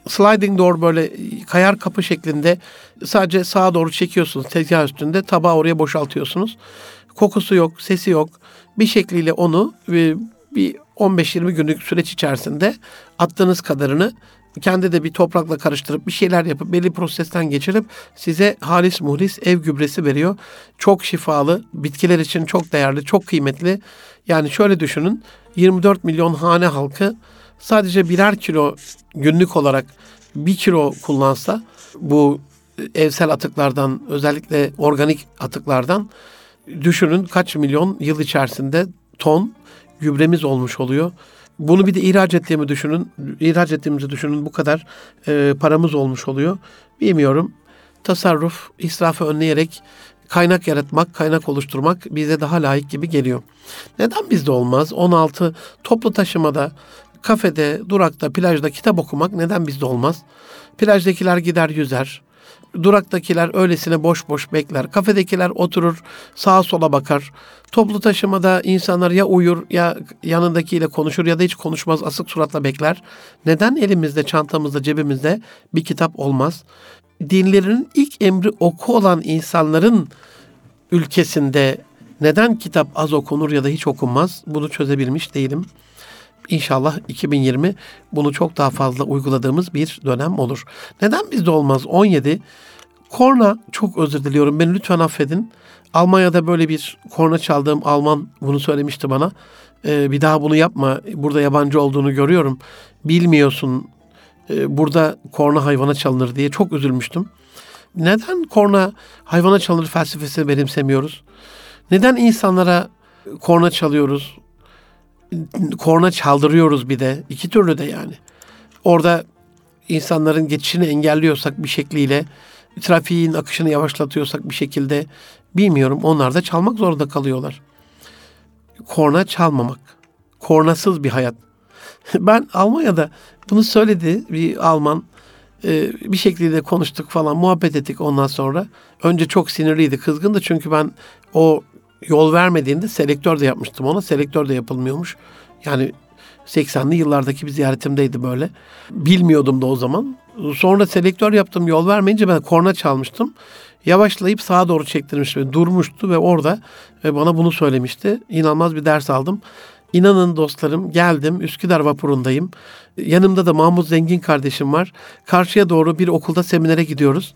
Sliding door böyle kayar kapı şeklinde sadece sağa doğru çekiyorsunuz tezgah üstünde tabağı oraya boşaltıyorsunuz. Kokusu yok, sesi yok. Bir şekliyle onu e, bir 15-20 günlük süreç içerisinde attığınız kadarını kendi de bir toprakla karıştırıp bir şeyler yapıp belli prosesten geçirip size halis muhlis ev gübresi veriyor. Çok şifalı, bitkiler için çok değerli, çok kıymetli. Yani şöyle düşünün 24 milyon hane halkı sadece birer kilo günlük olarak bir kilo kullansa bu evsel atıklardan özellikle organik atıklardan düşünün kaç milyon yıl içerisinde ton gübremiz olmuş oluyor. Bunu bir de ihraç ettiğimi düşünün. ihraç ettiğimizi düşünün. Bu kadar e, paramız olmuş oluyor. Bilmiyorum. Tasarruf, israfı önleyerek kaynak yaratmak, kaynak oluşturmak bize daha layık gibi geliyor. Neden bizde olmaz? 16 toplu taşımada, kafede, durakta, plajda kitap okumak neden bizde olmaz? Plajdakiler gider yüzer. Duraktakiler öylesine boş boş bekler. Kafedekiler oturur sağa sola bakar. Toplu taşımada insanlar ya uyur ya yanındakiyle konuşur ya da hiç konuşmaz asık suratla bekler. Neden elimizde, çantamızda, cebimizde bir kitap olmaz? Dinlerinin ilk emri oku olan insanların ülkesinde neden kitap az okunur ya da hiç okunmaz? Bunu çözebilmiş değilim. İnşallah 2020 bunu çok daha fazla uyguladığımız bir dönem olur. Neden bizde olmaz? 17 korna çok özür diliyorum. Beni lütfen affedin. Almanya'da böyle bir korna çaldığım Alman bunu söylemişti bana. Ee, bir daha bunu yapma. Burada yabancı olduğunu görüyorum. Bilmiyorsun. Ee, burada korna hayvana çalınır diye çok üzülmüştüm. Neden korna hayvana çalınır felsefesini benimsemiyoruz? Neden insanlara korna çalıyoruz? Korna çaldırıyoruz bir de. iki türlü de yani. Orada insanların geçişini engelliyorsak bir şekliyle, trafiğin akışını yavaşlatıyorsak bir şekilde bilmiyorum. Onlar da çalmak zorunda kalıyorlar. Korna çalmamak. Kornasız bir hayat. Ben Almanya'da bunu söyledi bir Alman. Ee, bir şekilde konuştuk falan, muhabbet ettik ondan sonra. Önce çok sinirliydi, kızgındı çünkü ben o yol vermediğinde selektör de yapmıştım ona. Selektör de yapılmıyormuş. Yani 80'li yıllardaki bir ziyaretimdeydi böyle. Bilmiyordum da o zaman. Sonra selektör yaptım yol vermeyince ben korna çalmıştım. Yavaşlayıp sağa doğru çektirmiştim. Durmuştu ve orada ve bana bunu söylemişti. İnanılmaz bir ders aldım. İnanın dostlarım geldim Üsküdar vapurundayım. Yanımda da Mahmut Zengin kardeşim var. Karşıya doğru bir okulda seminere gidiyoruz.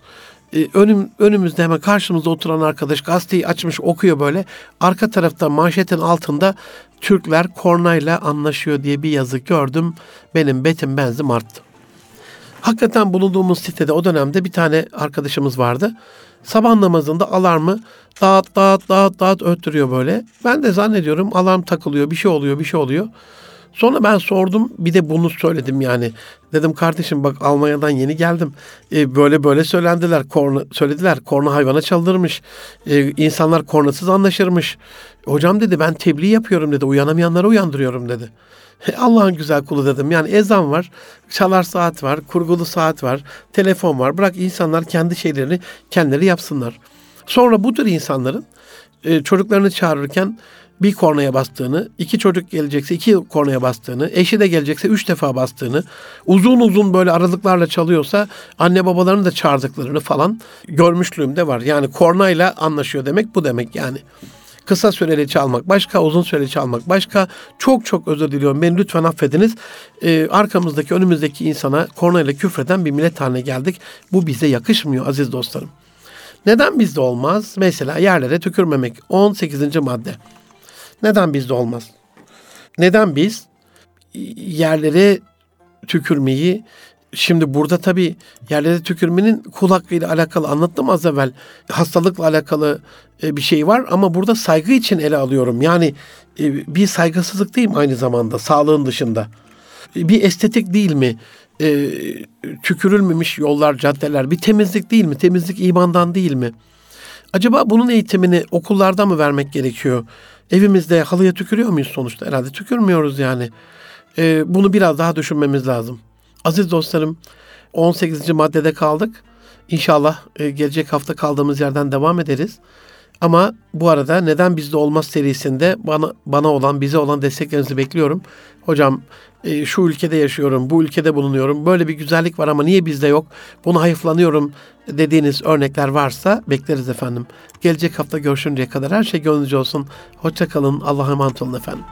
Ee, önüm, önümüzde hemen karşımızda oturan arkadaş gazeteyi açmış okuyor böyle. Arka tarafta manşetin altında Türkler kornayla anlaşıyor diye bir yazı gördüm. Benim betim benzim arttı. Hakikaten bulunduğumuz sitede o dönemde bir tane arkadaşımız vardı. Sabah namazında alarmı dağıt dağıt dağıt dağıt öttürüyor böyle. Ben de zannediyorum alarm takılıyor bir şey oluyor bir şey oluyor. Sonra ben sordum bir de bunu söyledim yani. Dedim kardeşim bak Almanya'dan yeni geldim. Ee, böyle böyle söylendiler. Korna, söylediler. Korna hayvana çaldırmış. Ee, insanlar kornasız anlaşırmış. Hocam dedi ben tebliğ yapıyorum dedi. Uyanamayanları uyandırıyorum dedi. Allah'ın güzel kulu dedim. Yani ezan var, çalar saat var, kurgulu saat var, telefon var. Bırak insanlar kendi şeylerini kendileri yapsınlar. Sonra bu tür insanların e, çocuklarını çağırırken bir kornaya bastığını, iki çocuk gelecekse iki kornaya bastığını, eşi de gelecekse üç defa bastığını, uzun uzun böyle aralıklarla çalıyorsa anne babalarını da çağırdıklarını falan görmüşlüğüm de var. Yani kornayla anlaşıyor demek bu demek yani. Kısa süreli çalmak başka, uzun süreli çalmak başka. Çok çok özür diliyorum. Beni lütfen affediniz. Ee, arkamızdaki, önümüzdeki insana kornayla küfreden bir millet haline geldik. Bu bize yakışmıyor aziz dostlarım. Neden bizde olmaz? Mesela yerlere tükürmemek. 18. madde. Neden bizde olmaz? Neden biz yerlere tükürmeyi Şimdi burada tabii yerlere tükürmenin kul alakalı anlattım az evvel. Hastalıkla alakalı e, bir şey var ama burada saygı için ele alıyorum. Yani e, bir saygısızlık değil mi aynı zamanda sağlığın dışında? E, bir estetik değil mi? Tükürülmemiş yollar, caddeler bir temizlik değil mi? Temizlik imandan değil mi? Acaba bunun eğitimini okullarda mı vermek gerekiyor? Evimizde halıya tükürüyor muyuz sonuçta? Herhalde tükürmüyoruz yani. Bunu biraz daha düşünmemiz lazım. Aziz dostlarım 18. maddede kaldık. İnşallah e, gelecek hafta kaldığımız yerden devam ederiz. Ama bu arada neden bizde olmaz serisinde bana bana olan bize olan desteklerinizi bekliyorum. Hocam e, şu ülkede yaşıyorum, bu ülkede bulunuyorum. Böyle bir güzellik var ama niye bizde yok? Bunu hayıflanıyorum dediğiniz örnekler varsa bekleriz efendim. Gelecek hafta görüşünceye kadar her şey gönlünüzce olsun. Hoşçakalın. Allah'a emanet olun efendim.